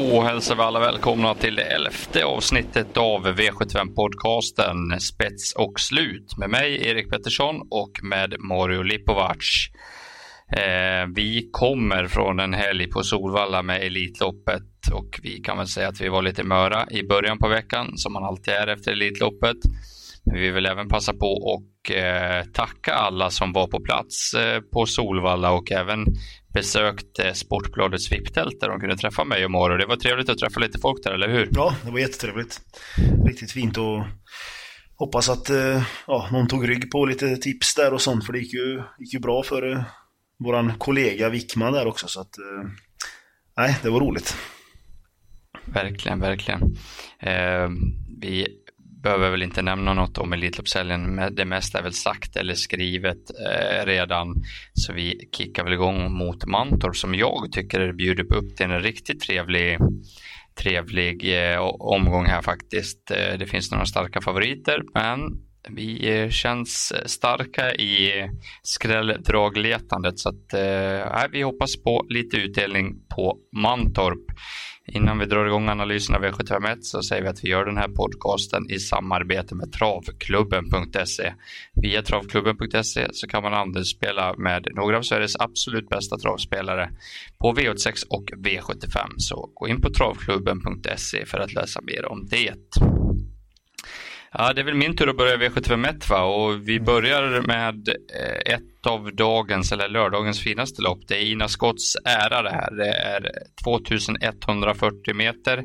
Då hälsar vi alla välkomna till det elfte avsnittet av V75-podcasten Spets och slut med mig Erik Pettersson och med Mario Lipovac. Eh, vi kommer från en helg på Solvalla med Elitloppet och vi kan väl säga att vi var lite möra i början på veckan som man alltid är efter Elitloppet. Men vi vill även passa på och eh, tacka alla som var på plats eh, på Solvalla och även besökte Sportbladets VIP-tält där de kunde träffa mig och Moro. Det var trevligt att träffa lite folk där, eller hur? Ja, det var jättetrevligt. Riktigt fint och hoppas att eh, ja, någon tog rygg på lite tips där och sånt för det gick ju, gick ju bra för eh, våran kollega Wickman där också så att eh, nej, det var roligt. Verkligen, verkligen. Eh, vi behöver väl inte nämna något om Elitloppshelgen. Det mesta är väl sagt eller skrivet eh, redan. Så vi kickar väl igång mot Mantorp som jag tycker bjuder upp till en riktigt trevlig trevlig eh, omgång här faktiskt. Eh, det finns några starka favoriter, men vi eh, känns starka i skrälldragletandet så att eh, vi hoppas på lite utdelning på Mantorp. Innan vi drar igång analysen av e V751 så säger vi att vi gör den här podcasten i samarbete med travklubben.se. Via travklubben.se så kan man andelsspela med några av Sveriges absolut bästa travspelare på V86 och V75. Så gå in på travklubben.se för att läsa mer om det. Ja, det är väl min tur att börja V751 va? och vi börjar med eh, ett av dagens eller lördagens finaste lopp. Det är Ina Scotts ära det här. Det är 2140 meter.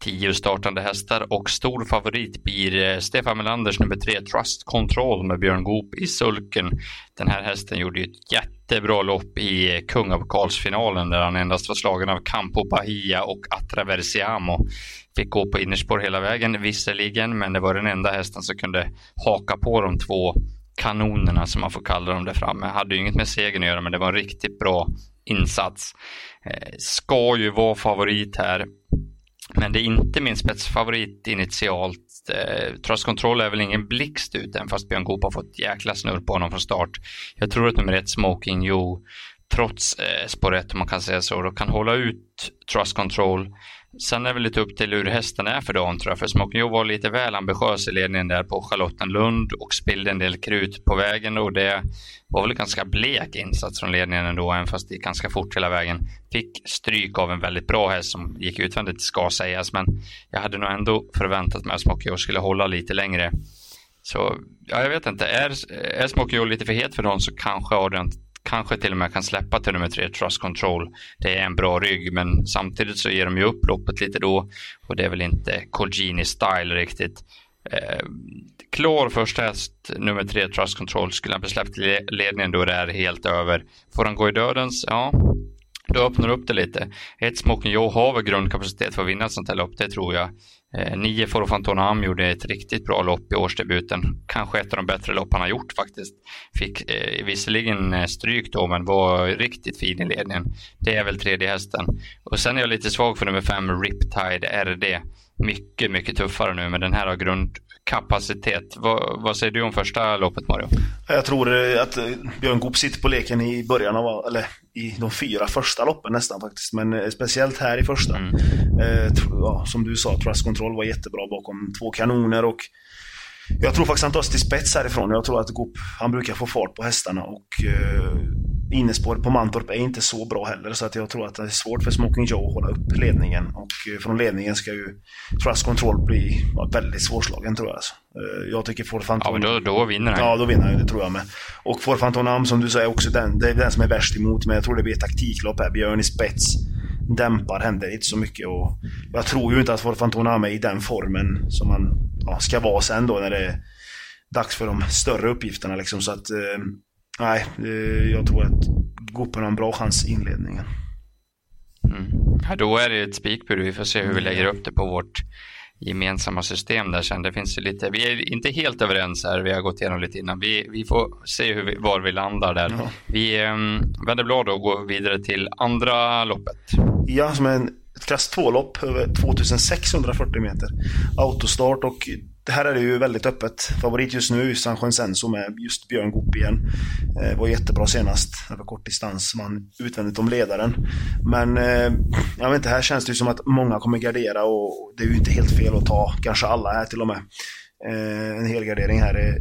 10 startande hästar och stor favorit blir eh, Stefan Melanders nummer 3 Trust Control med Björn Goop i sulken. Den här hästen gjorde ju ett jättebra lopp i kungapokals-finalen där han endast var slagen av Campo Bahia och Atraversiamo. Fick gå på innerspår hela vägen visserligen, men det var den enda hästen som kunde haka på de två kanonerna som man får kalla dem där framme. Hade ju inget med segern att göra, men det var en riktigt bra insats. Eh, ska ju vara favorit här. Men det är inte min spetsfavorit initialt. Eh, Trust Control är väl ingen blixt ut än fast Björn Goop har fått jäkla snurr på honom från start. Jag tror att nummer ett Smoking Joe trots eh, spår 1 om man kan säga så, då kan hålla ut Trust Control Sen är det väl lite upp till hur hästen är för dagen tror jag. För Smoking Joe var lite väl ambitiös i ledningen där på Charlottenlund och spillde en del krut på vägen och det var väl ganska blek insats från ledningen ändå, även fast det gick ganska fort hela vägen. Fick stryk av en väldigt bra häst som gick utvändigt ska sägas, men jag hade nog ändå förväntat mig att Smoking Joe skulle hålla lite längre. Så ja, jag vet inte, är, är Smoking Joe lite för het för dagen så kanske Adrian kanske till och med kan släppa till nummer tre, Trust Control. Det är en bra rygg, men samtidigt så ger de ju upp loppet lite då och det är väl inte Colgini style riktigt. Eh, klar första häst, nummer tre, Trust Control. Skulle han bli släppt till ledningen då det är helt över. Får han gå i dödens? Ja, då öppnar upp det lite. Ett Smoking Joe har väl grundkapacitet för att vinna ett sånt här lopp, det tror jag. Eh, nio Foro Fantonam gjorde ett riktigt bra lopp i årsdebuten. Kanske ett av de bättre lopp han har gjort faktiskt. Fick eh, visserligen eh, stryk då, men var riktigt fin i ledningen. Det är väl tredje hästen. Och sen är jag lite svag för nummer fem, Riptide RD. Mycket, mycket tuffare nu, men den här har grund, kapacitet. Vad, vad, säger du om första loppet Mario? Jag tror eh, att eh, Björn Goop sitter på leken i början av, eller i de fyra första loppen nästan faktiskt. Men eh, speciellt här i första. Mm. Eh, ja, som du sa, Trust Control var jättebra bakom två kanoner och jag tror faktiskt han tar sig till spets härifrån. Jag tror att Goop, han brukar få fart på hästarna och eh, innespåret på Mantorp är inte så bra heller. Så att jag tror att det är svårt för Smoking Joe att hålla upp ledningen. Och eh, från ledningen ska ju Trust Control bli väldigt svårslagen tror jag. Alltså. Eh, jag tycker Ford Phantom... Ja, men då, då vinner han. Ja, då vinner han det tror jag med. Och Ford Phantom som du säger också den, det är den som är värst emot. Men jag tror det blir ett taktiklopp här. Björn i spets dämpar, händer inte så mycket. Och jag tror ju inte att Ford Phantom är i den formen som han ja, ska vara sen då när det är dags för de större uppgifterna liksom. Så att, eh, nej, eh, jag tror att Gopen har en bra chans i inledningen. Mm. Ja, då är det ett spikbud. Vi får se hur vi lägger upp det på vårt gemensamma system där sen. Det finns lite, vi är inte helt överens här, vi har gått igenom lite innan. Vi, vi får se hur vi, var vi landar där. Ja. Vi um, vänder blad och går vidare till andra loppet. Ja, som är en ett klass 2-lopp över 2640 meter. Autostart och det här är det ju väldigt öppet. Favorit just nu är San Senso med just Björn Goop igen. Eh, var jättebra senast över kort distans. Man utvändigt om ledaren. Men eh, jag vet inte, här känns det ju som att många kommer gardera och det är ju inte helt fel att ta kanske alla här till och med. Eh, en helgardering här är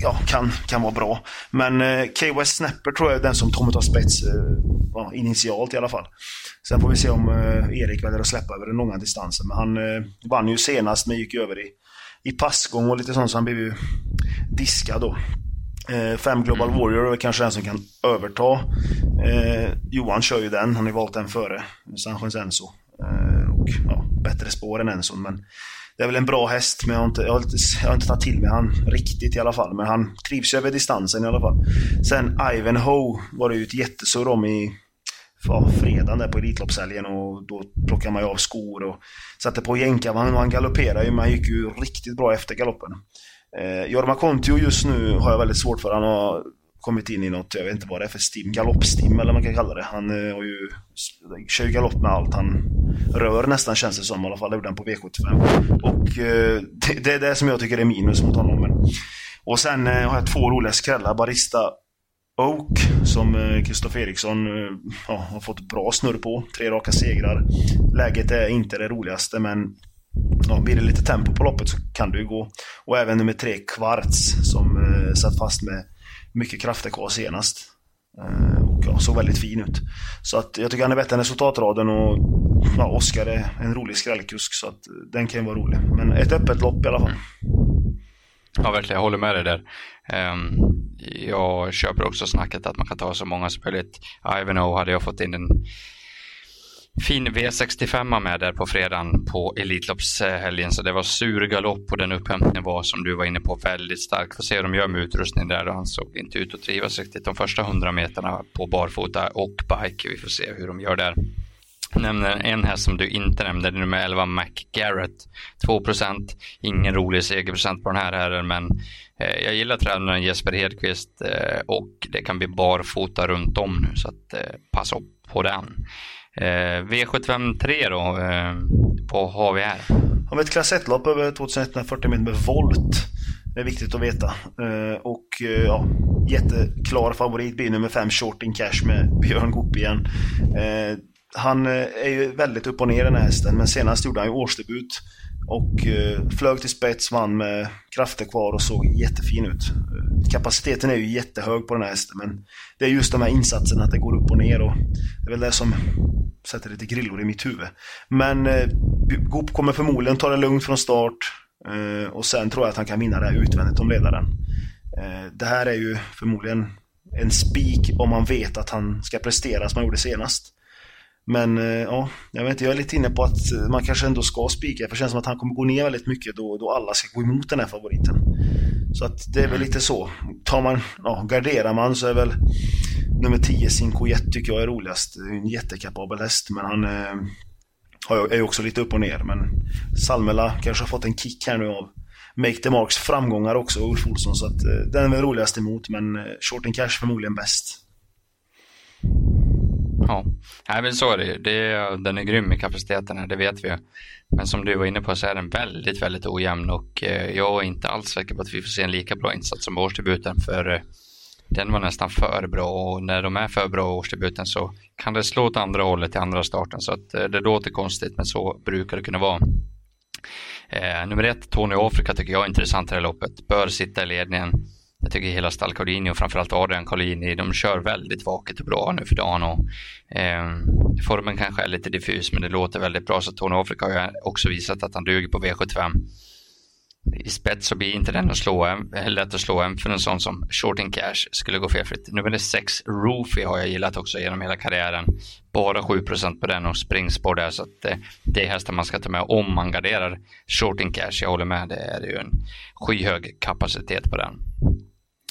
ja, kan, kan vara bra. Men eh, K-West Snapper tror jag är den som kommer ta spets eh, initialt i alla fall. Sen får vi se om eh, Erik väljer att släppa över den långa distansen. Men han eh, vann ju senast men gick över i, i passgång och lite sånt så han blev ju diskad då. Eh, fem Global mm. Warrior är kanske den som kan överta. Eh, Johan kör ju den, han har ju valt den före San Enzo. Eh, och ja, bättre spår än Enzo men det är väl en bra häst, men jag har inte, jag har inte, jag har inte tagit till mig han riktigt i alla fall. Men han trivs över distansen i alla fall. Sen Ivanhoe var det ju ett jättesurr om i ja, fredagen där på Elitloppshelgen och då plockade man ju av skor och satte på jänkarvagn och han galopperade ju, men han gick ju riktigt bra efter galoppen. Eh, Jorma Kontio just nu har jag väldigt svårt för. Han har kommit in i något, jag vet inte vad det är för stim, galoppstim eller vad man kan kalla det. Han eh, har ju, kör ju galopp med allt han rör nästan känns det som i alla fall. Det gjorde han på V75. Och eh, det, det, är det som jag tycker är minus mot honom. Men. Och sen eh, har jag två roliga skrällar. Barista Oak som Kristoffer Eriksson ja, har fått bra snurr på. Tre raka segrar. Läget är inte det roligaste men ja, blir det lite tempo på loppet så kan det ju gå. Och även nummer tre Kvarts som eh, satt fast med mycket krafter kvar senast. Eh, och ja, såg väldigt fin ut. Så att jag tycker han är bättre än resultatraden och ja, Oskar är en rolig skrällkusk så att eh, den kan ju vara rolig. Men ett öppet lopp i alla fall. Mm. Ja, verkligen. Jag håller med dig där. Ehm, jag köper också snacket att man kan ta så många som möjligt. Ivanhoe hade jag fått in en fin V65 med där på fredagen på Elitloppshelgen. Så det var sur galopp och den upphämtningen var som du var inne på väldigt stark. Får se hur de gör med utrustning där han såg inte ut att trivas riktigt de första hundra meterna på barfota och bike. Vi får se hur de gör där. Nämner en häst som du inte nämnde, det är nummer 11 McGarrett. 2% ingen rolig segerprocent på den här herren men eh, jag gillar tränaren Jesper Hedqvist eh, och det kan bli barfota runt om nu så att eh, passa upp på den. Eh, V753 då, eh, vad har vi här? Har ett klass 1-lopp över 2140 meter med volt. Det är viktigt att veta. Eh, och eh, ja, jätteklar favorit blir nummer 5 Short in Cash med Björn Goop igen. Eh, han eh, är ju väldigt upp och ner den här hästen, men senast gjorde han ju årsdebut. Och eh, flög till spets, vann med krafter kvar och såg jättefin ut. Eh, kapaciteten är ju jättehög på den här hästen, men det är just de här insatserna, att det går upp och ner. Och det är väl det som sätter lite grillor i mitt huvud. Men eh, Goop kommer förmodligen ta det lugnt från start. Eh, och sen tror jag att han kan vinna det här utvändigt om ledaren. Eh, det här är ju förmodligen en spik om man vet att han ska prestera som han gjorde senast. Men eh, ja, jag vet inte, jag är lite inne på att eh, man kanske ändå ska spika. För det känns som att han kommer gå ner väldigt mycket då, då alla ska gå emot den här favoriten. Så att det är väl lite så. Tar man, ja, garderar man så är väl nummer 10 Cinco Jet tycker jag är roligast. En jättekapabel häst men han eh, är ju också lite upp och ner. Men Salmela kanske har fått en kick här nu av Make the Marks framgångar också, Ulf Olsson. Så att eh, den är väl roligast emot men eh, Short and Cash förmodligen bäst. Ja, Nej, men så är det ju. Den är grym i kapaciteten här, det vet vi. Men som du var inne på så är den väldigt, väldigt ojämn och eh, jag är inte alls säker på att vi får se en lika bra insats som årsdebuten för eh, den var nästan för bra och när de är för bra i årsdebuten så kan det slå åt andra hållet i andra starten så att eh, det låter konstigt men så brukar det kunna vara. Eh, nummer ett, Tony Afrika tycker jag är intressant i det här loppet. Bör sitta i ledningen. Jag tycker hela stall Cardini och framförallt Adrian Collini, de kör väldigt vaket och bra nu för dagen. Och, eh, formen kanske är lite diffus men det låter väldigt bra så Tony Afrika har ju också visat att han duger på V75 i spets så blir inte den att slå, eh, lätt att slå en för en sån som Shorting Cash skulle gå felfritt. Nummer 6 Roofy har jag gillat också genom hela karriären. Bara 7% på den och springspår där så att det, det är hästar man ska ta med om man garderar Shorting Cash. Jag håller med, det är ju en skyhög kapacitet på den.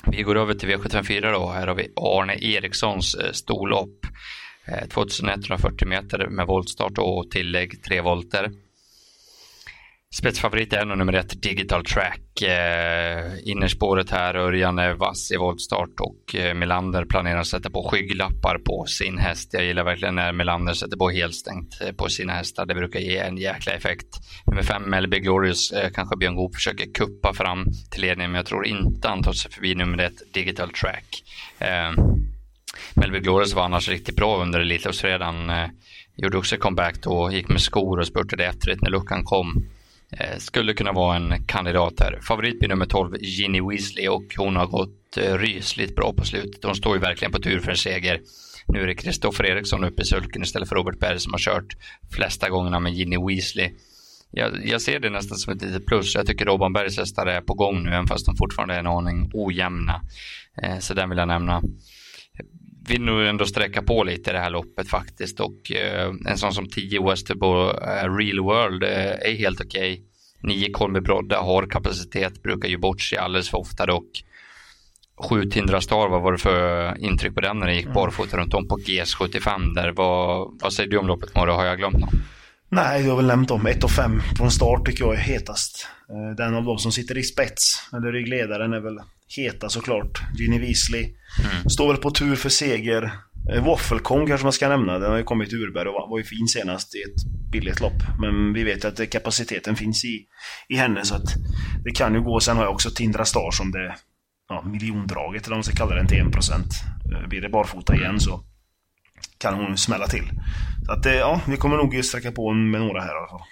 Vi går över till V754 då. Här har vi Arne Erikssons eh, storlopp. Eh, 2140 meter med voltstart och tillägg 3 volter. Spetsfavorit är nog nummer ett, Digital Track. Eh, innerspåret här, Örjan är vass i voltstart och eh, Melander planerar att sätta på skygglappar på sin häst. Jag gillar verkligen när Melander sätter på helstängt eh, på sina hästar. Det brukar ge en jäkla effekt. Nummer fem, Melby Glorious, eh, kanske Björn Goop försöker kuppa fram till ledningen, men jag tror inte han tar sig förbi nummer ett, Digital Track. Eh, Melby Glorious var annars riktigt bra under Elitloppsfredagen. Eh, gjorde också comeback då, gick med skor och spurtade efter när luckan kom. Eh, skulle kunna vara en kandidat här. Favorit blir nummer 12, Ginny Weasley och hon har gått eh, rysligt bra på slutet. Hon står ju verkligen på tur för en seger. Nu är det Kristoffer Eriksson uppe i sulken istället för Robert Berg som har kört flesta gångerna med Ginny Weasley. Jag, jag, ser det nästan som ett litet plus. Jag tycker Robban Bergs hästar är på gång nu, även fast de fortfarande är en aning ojämna. Eh, så den vill jag nämna vill nog ändå sträcka på lite det här loppet faktiskt och eh, en sån som 10 Westerbo eh, Real World eh, är helt okej. Okay. 9 Kolmi Brodda har kapacitet, brukar ju bort sig alldeles för ofta dock. 7 Tindra Star, vad var det för intryck på den när det gick mm. barfota runt om på GS75 där? Vad, vad säger du om loppet Morre? Har jag glömt något? Nej, du har väl nämnt dem. 1 och 5 från start tycker jag är hetast. Eh, den av dem som sitter i spets, eller ryggledaren, är väl heta såklart. Ginny Weasley. Mm. Står väl på tur för seger. Eh, Wafflecon kanske man ska nämna. Den har ju kommit till Urberg och var ju fin senast i ett billigt lopp. Men vi vet att kapaciteten finns i, i henne så att det kan ju gå. Sen har jag också Tindra Star som det ja, miljondraget, eller om man ska kalla den till 1%. Eh, blir det barfota igen så kan hon smälla till. Så att ja, vi kommer nog sträcka på med några här i alla fall.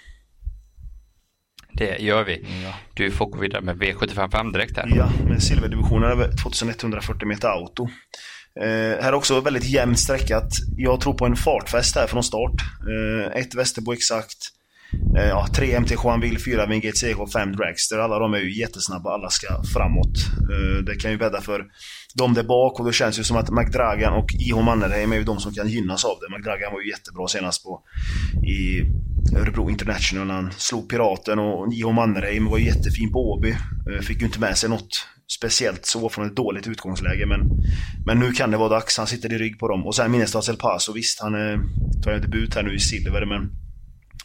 Det gör vi. Ja. Du får gå vidare med V755 direkt här. Ja, med silverdivisionen över 2140 meter auto. Eh, här är också väldigt jämnt sträckat. Jag tror på en fartfest här från start. Eh, ett Västerbo exakt. Eh, ja, 3 MT Juanville, 4 Wingate CH, 5 Dragster. Alla de är ju jättesnabba, alla ska framåt. Eh, det kan ju bädda för de där bak och det känns ju som att McDragan och IH Mannerheim är ju de som kan gynnas av det. McDragan var ju jättebra senast på i Örebro International när han slog Piraten och IH Mannerheim var jättefin på Åby. Eh, fick ju inte med sig något speciellt så från ett dåligt utgångsläge men, men nu kan det vara dags. Han sitter i rygg på dem. Och sen Minnestads El Paso, visst han är, tar ju debut här nu i silver men,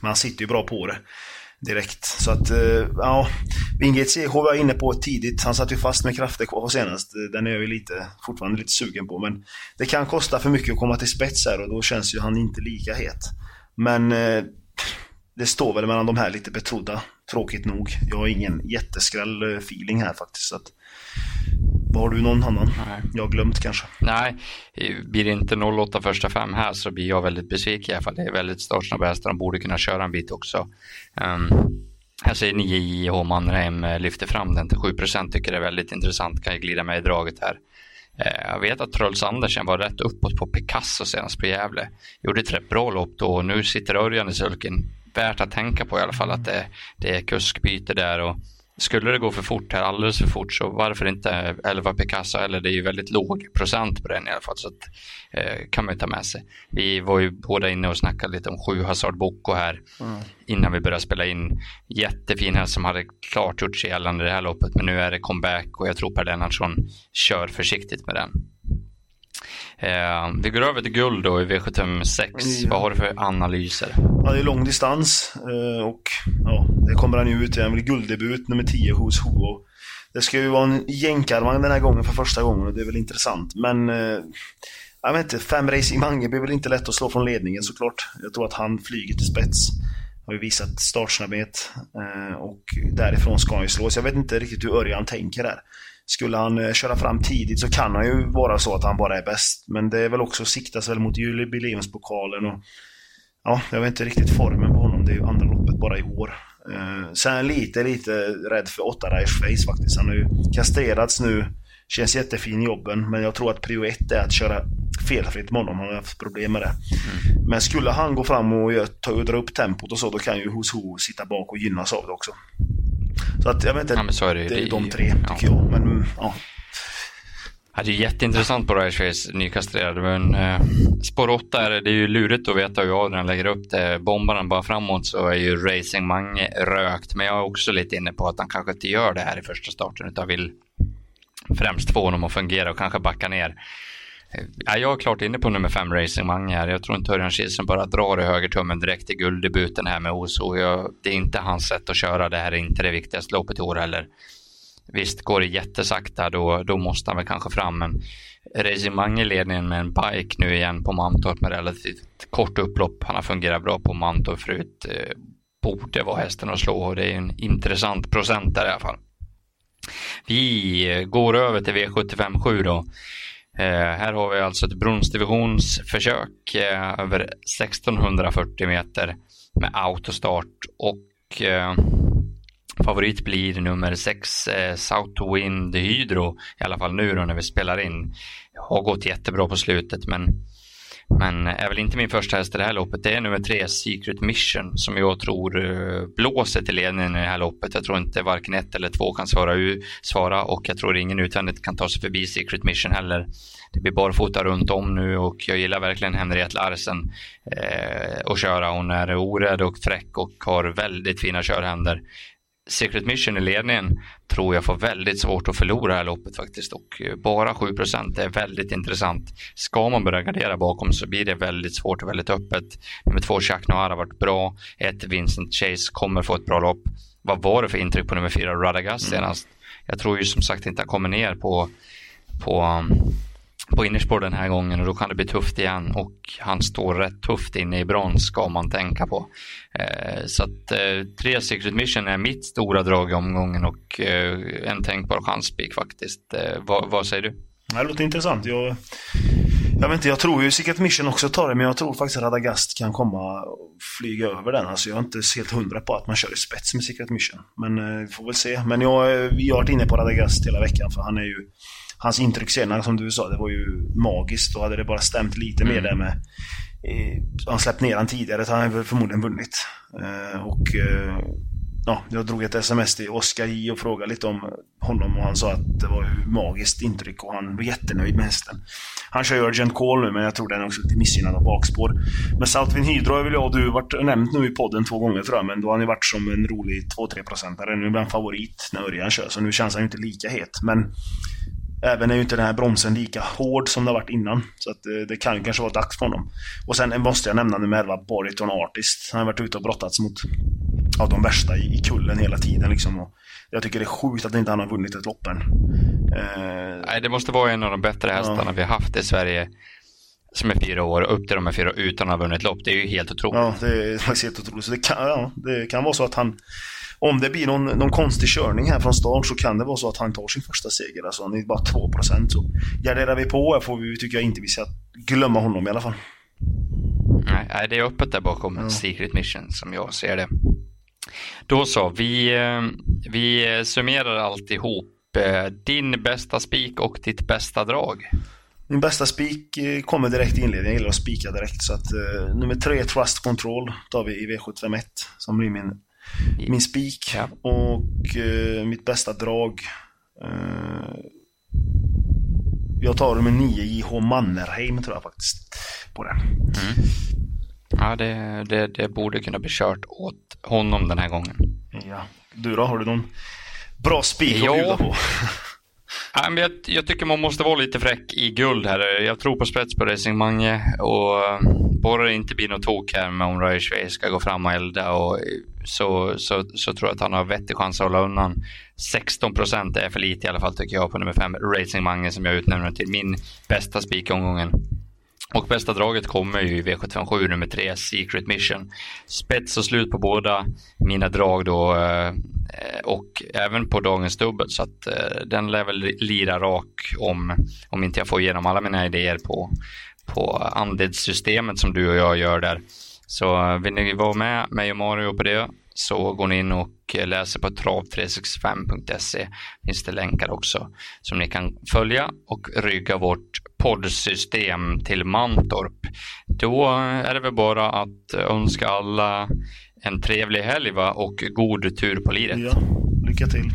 men han sitter ju bra på det direkt. Så att, eh, ja. Wingate CH var jag inne på tidigt. Han satt ju fast med krafter kvar senast. Den är jag ju lite, fortfarande lite sugen på. Men det kan kosta för mycket att komma till spets här och då känns ju han inte lika het. Men eh, det står väl mellan de här lite betrodda, tråkigt nog. Jag har ingen jätteskräll-feeling eh, här faktiskt. Så att, har du någon annan? Nej. Jag har glömt kanske. Nej, blir det inte 08 första fem här så blir jag väldigt besviken i alla fall. Det är väldigt startsnabba hästar, de borde kunna köra en bit också. Um, här säger 9 JH Mannerheim eh, lyfter fram den till 7% tycker det är väldigt intressant, kan ju glida med i draget här. Eh, jag vet att Truls Andersen var rätt uppåt på Picasso senast på Gävle. Gjorde ett rätt bra lopp då och nu sitter Örjan i sulken. Värt att tänka på i alla fall att det, det är kuskbyte där och skulle det gå för fort här, alldeles för fort, så varför inte 11 Picasso? Eller det är ju väldigt låg procent på den i alla fall, så att, eh, kan man ju ta med sig. Vi var ju båda inne och snackade lite om sju Hazard Bocco här mm. innan vi började spela in. Jättefin häst som hade klart gjort sig gällande det här loppet, men nu är det comeback och jag tror Per Lennartsson kör försiktigt med den. Eh, vi går över till guld då i V756. Ja. Vad har du för analyser? Ja, det är lång distans eh, och ja, det kommer han ju ut igen Han gulddebut nummer 10 hos Huo. Det ska ju vara en jänkarvagn den här gången för första gången och det är väl intressant. Men eh, jag vet inte, fem Racing Mange blir väl inte lätt att slå från ledningen såklart. Jag tror att han flyger till spets. Har ju visat startsnabbhet eh, och därifrån ska han ju slås. Jag vet inte riktigt hur Örjan tänker där. Skulle han eh, köra fram tidigt så kan han ju vara så att han bara är bäst. Men det är väl också siktas väl mot jubileumspokalen och Ja, jag vet inte riktigt formen på honom. Det är ju andra loppet bara i år. Eh, sen lite, lite rädd för åtta Face faktiskt. Han har ju kastrerats nu. Känns jättefin jobben, men jag tror att prio ett är att köra felfritt med honom. Han har haft problem med det. Mm. Men skulle han gå fram och, ta, dra upp tempot och så, då kan ju Hos Ho sitta bak och gynnas av det också. Så att jag vet inte, ja, så är det, det är de tre ja. tycker jag. Men ja. Ja, det är jätteintressant på Riceface nykastrerade, men eh, spår 8 är det Det är ju lurigt att veta hur Adrian lägger upp det. Bombar han bara framåt så är ju Racing Mange rökt, men jag är också lite inne på att han kanske inte gör det här i första starten utan vill främst få honom att fungera och kanske backa ner. Ja, jag är klart inne på nummer 5 Racing Mange här. Jag tror inte Örjan Kihlström bara drar i högertummen direkt i gulddebuten här med Oso. Jag, det är inte hans sätt att köra. Det här är inte det viktigaste loppet i år heller. Visst, går det jättesakta då, då måste han väl kanske fram, men resonemang i ledningen med en bike nu igen på Mantorp med relativt kort upplopp. Han har fungerat bra på Mantorp förut. Eh, borde vara hästen att slå och det är en intressant procent där i alla fall. Vi går över till V75 7 då. Eh, här har vi alltså ett bronsdivisionsförsök eh, över 1640 meter med autostart och eh, favorit blir nummer 6 eh, Southwind Hydro i alla fall nu då när vi spelar in. Har gått jättebra på slutet men men är väl inte min första häst i det här loppet. Det är nummer tre, Secret Mission, som jag tror eh, blåser till ledningen i det här loppet. Jag tror inte varken ett eller två kan svara, svara och jag tror ingen utvändigt kan ta sig förbi Secret Mission heller. Det blir barfota runt om nu och jag gillar verkligen Henriette Larsen eh, att köra. Hon är orädd och fräck och har väldigt fina körhänder. Secret Mission i ledningen tror jag får väldigt svårt att förlora det här loppet faktiskt och eh, bara 7% är väldigt intressant. Ska man börja gardera bakom så blir det väldigt svårt och väldigt öppet. Nummer två Jacques Noir har varit bra. Ett Vincent Chase kommer få ett bra lopp. Vad var det för intryck på nummer fyra Radagast mm. senast? Jag tror ju som sagt inte han kommer ner på, på på innerspår den här gången och då kan det bli tufft igen och han står rätt tufft inne i brons ska man tänka på. Eh, så att eh, tre Secret Mission är mitt stora drag i omgången och eh, en tänkbar chanspik faktiskt. Eh, vad, vad, säger du? Det låter intressant. Jag, jag vet inte, jag tror ju Secret Mission också tar det, men jag tror faktiskt att Radagast kan komma och flyga över den. Alltså jag är inte helt hundra på att man kör i spets med Secret Mission. Men eh, vi får väl se. Men jag, jag har varit inne på Radagast hela veckan, för han är ju hans intryck senare, som du sa, det var ju magiskt. Då hade det bara stämt lite mer mm. där med... Eh, han släppt ner han tidigare, så han hade förmodligen vunnit. Eh, och... Ja, jag drog ett sms till Oskar J och frågade lite om honom och han sa att det var ett magiskt intryck och han var jättenöjd med hästen. Han kör ju Urgent Call nu men jag tror den är också lite missgynnad av bakspår. Men Saltvin Hydro har väl jag och du varit nämnt nu i podden två gånger tror jag men då har han ju varit som en rolig 2-3 procentare. Nu blir han favorit när Örjan kör så nu känns han ju inte lika het. Men Även är ju inte den här bromsen lika hård som det har varit innan. Så att det, det kan ju kanske vara dags för honom. Och sen måste jag nämna nummer 11, Bariton Artist. Han har varit ute och brottats mot ja, de värsta i, i kullen hela tiden liksom. Och jag tycker det är sjukt att inte han har vunnit ett lopp än. Eh, Nej, det måste vara en av de bättre hästarna ja. vi har haft i Sverige som är fyra år upp till de här fyra utan att ha vunnit lopp. Det är ju helt otroligt. Ja, det är faktiskt helt otroligt. Så det kan, ja, det kan vara så att han om det blir någon, någon konstig körning här från start så kan det vara så att han tar sin första seger. Alltså han är bara 2% så garderar vi på får vi, tycker jag inte vi ska glömma honom i alla fall. Nej, det är öppet där bakom ja. Secret Mission som jag ser det. Då så, vi, eh, vi summerar alltihop. Eh, din bästa spik och ditt bästa drag? Min bästa spik eh, kommer direkt i inledningen. Jag gillar att spika direkt. Så att, uh, nummer tre, Trust Control, tar vi i V751 som blir min min spik. Ja. Och eh, mitt bästa drag. Eh, jag tar nummer 9 JH Mannerheim tror jag faktiskt. På det. Mm. Ja, det, det, det, borde kunna bli kört åt honom den här gången. Ja. Du då? Har du någon bra spik att bjuda på? Ja, men jag, jag, tycker man måste vara lite fräck i guld här. Jag tror på spets på Racing Mange och bara det inte blir något tok här med om Röj ska gå fram och elda och så, så, så tror jag att han har vettig chans att hålla undan. 16 procent är för lite i alla fall tycker jag på nummer 5 Racing Mange som jag utnämner till min bästa spik omgången. Och bästa draget kommer ju i V757 nummer 3, Secret Mission. Spets och slut på båda mina drag då eh, och även på dagens dubbel så att eh, den lär väl lira rak om, om inte jag får igenom alla mina idéer på, på andelssystemet som du och jag gör där. Så eh, vill ni vara med mig och Mario på det så går ni in och läser på trav365.se. finns det länkar också som ni kan följa och rygga vårt poddsystem till Mantorp. Då är det väl bara att önska alla en trevlig helg va? och god tur på liret. Ja, lycka till.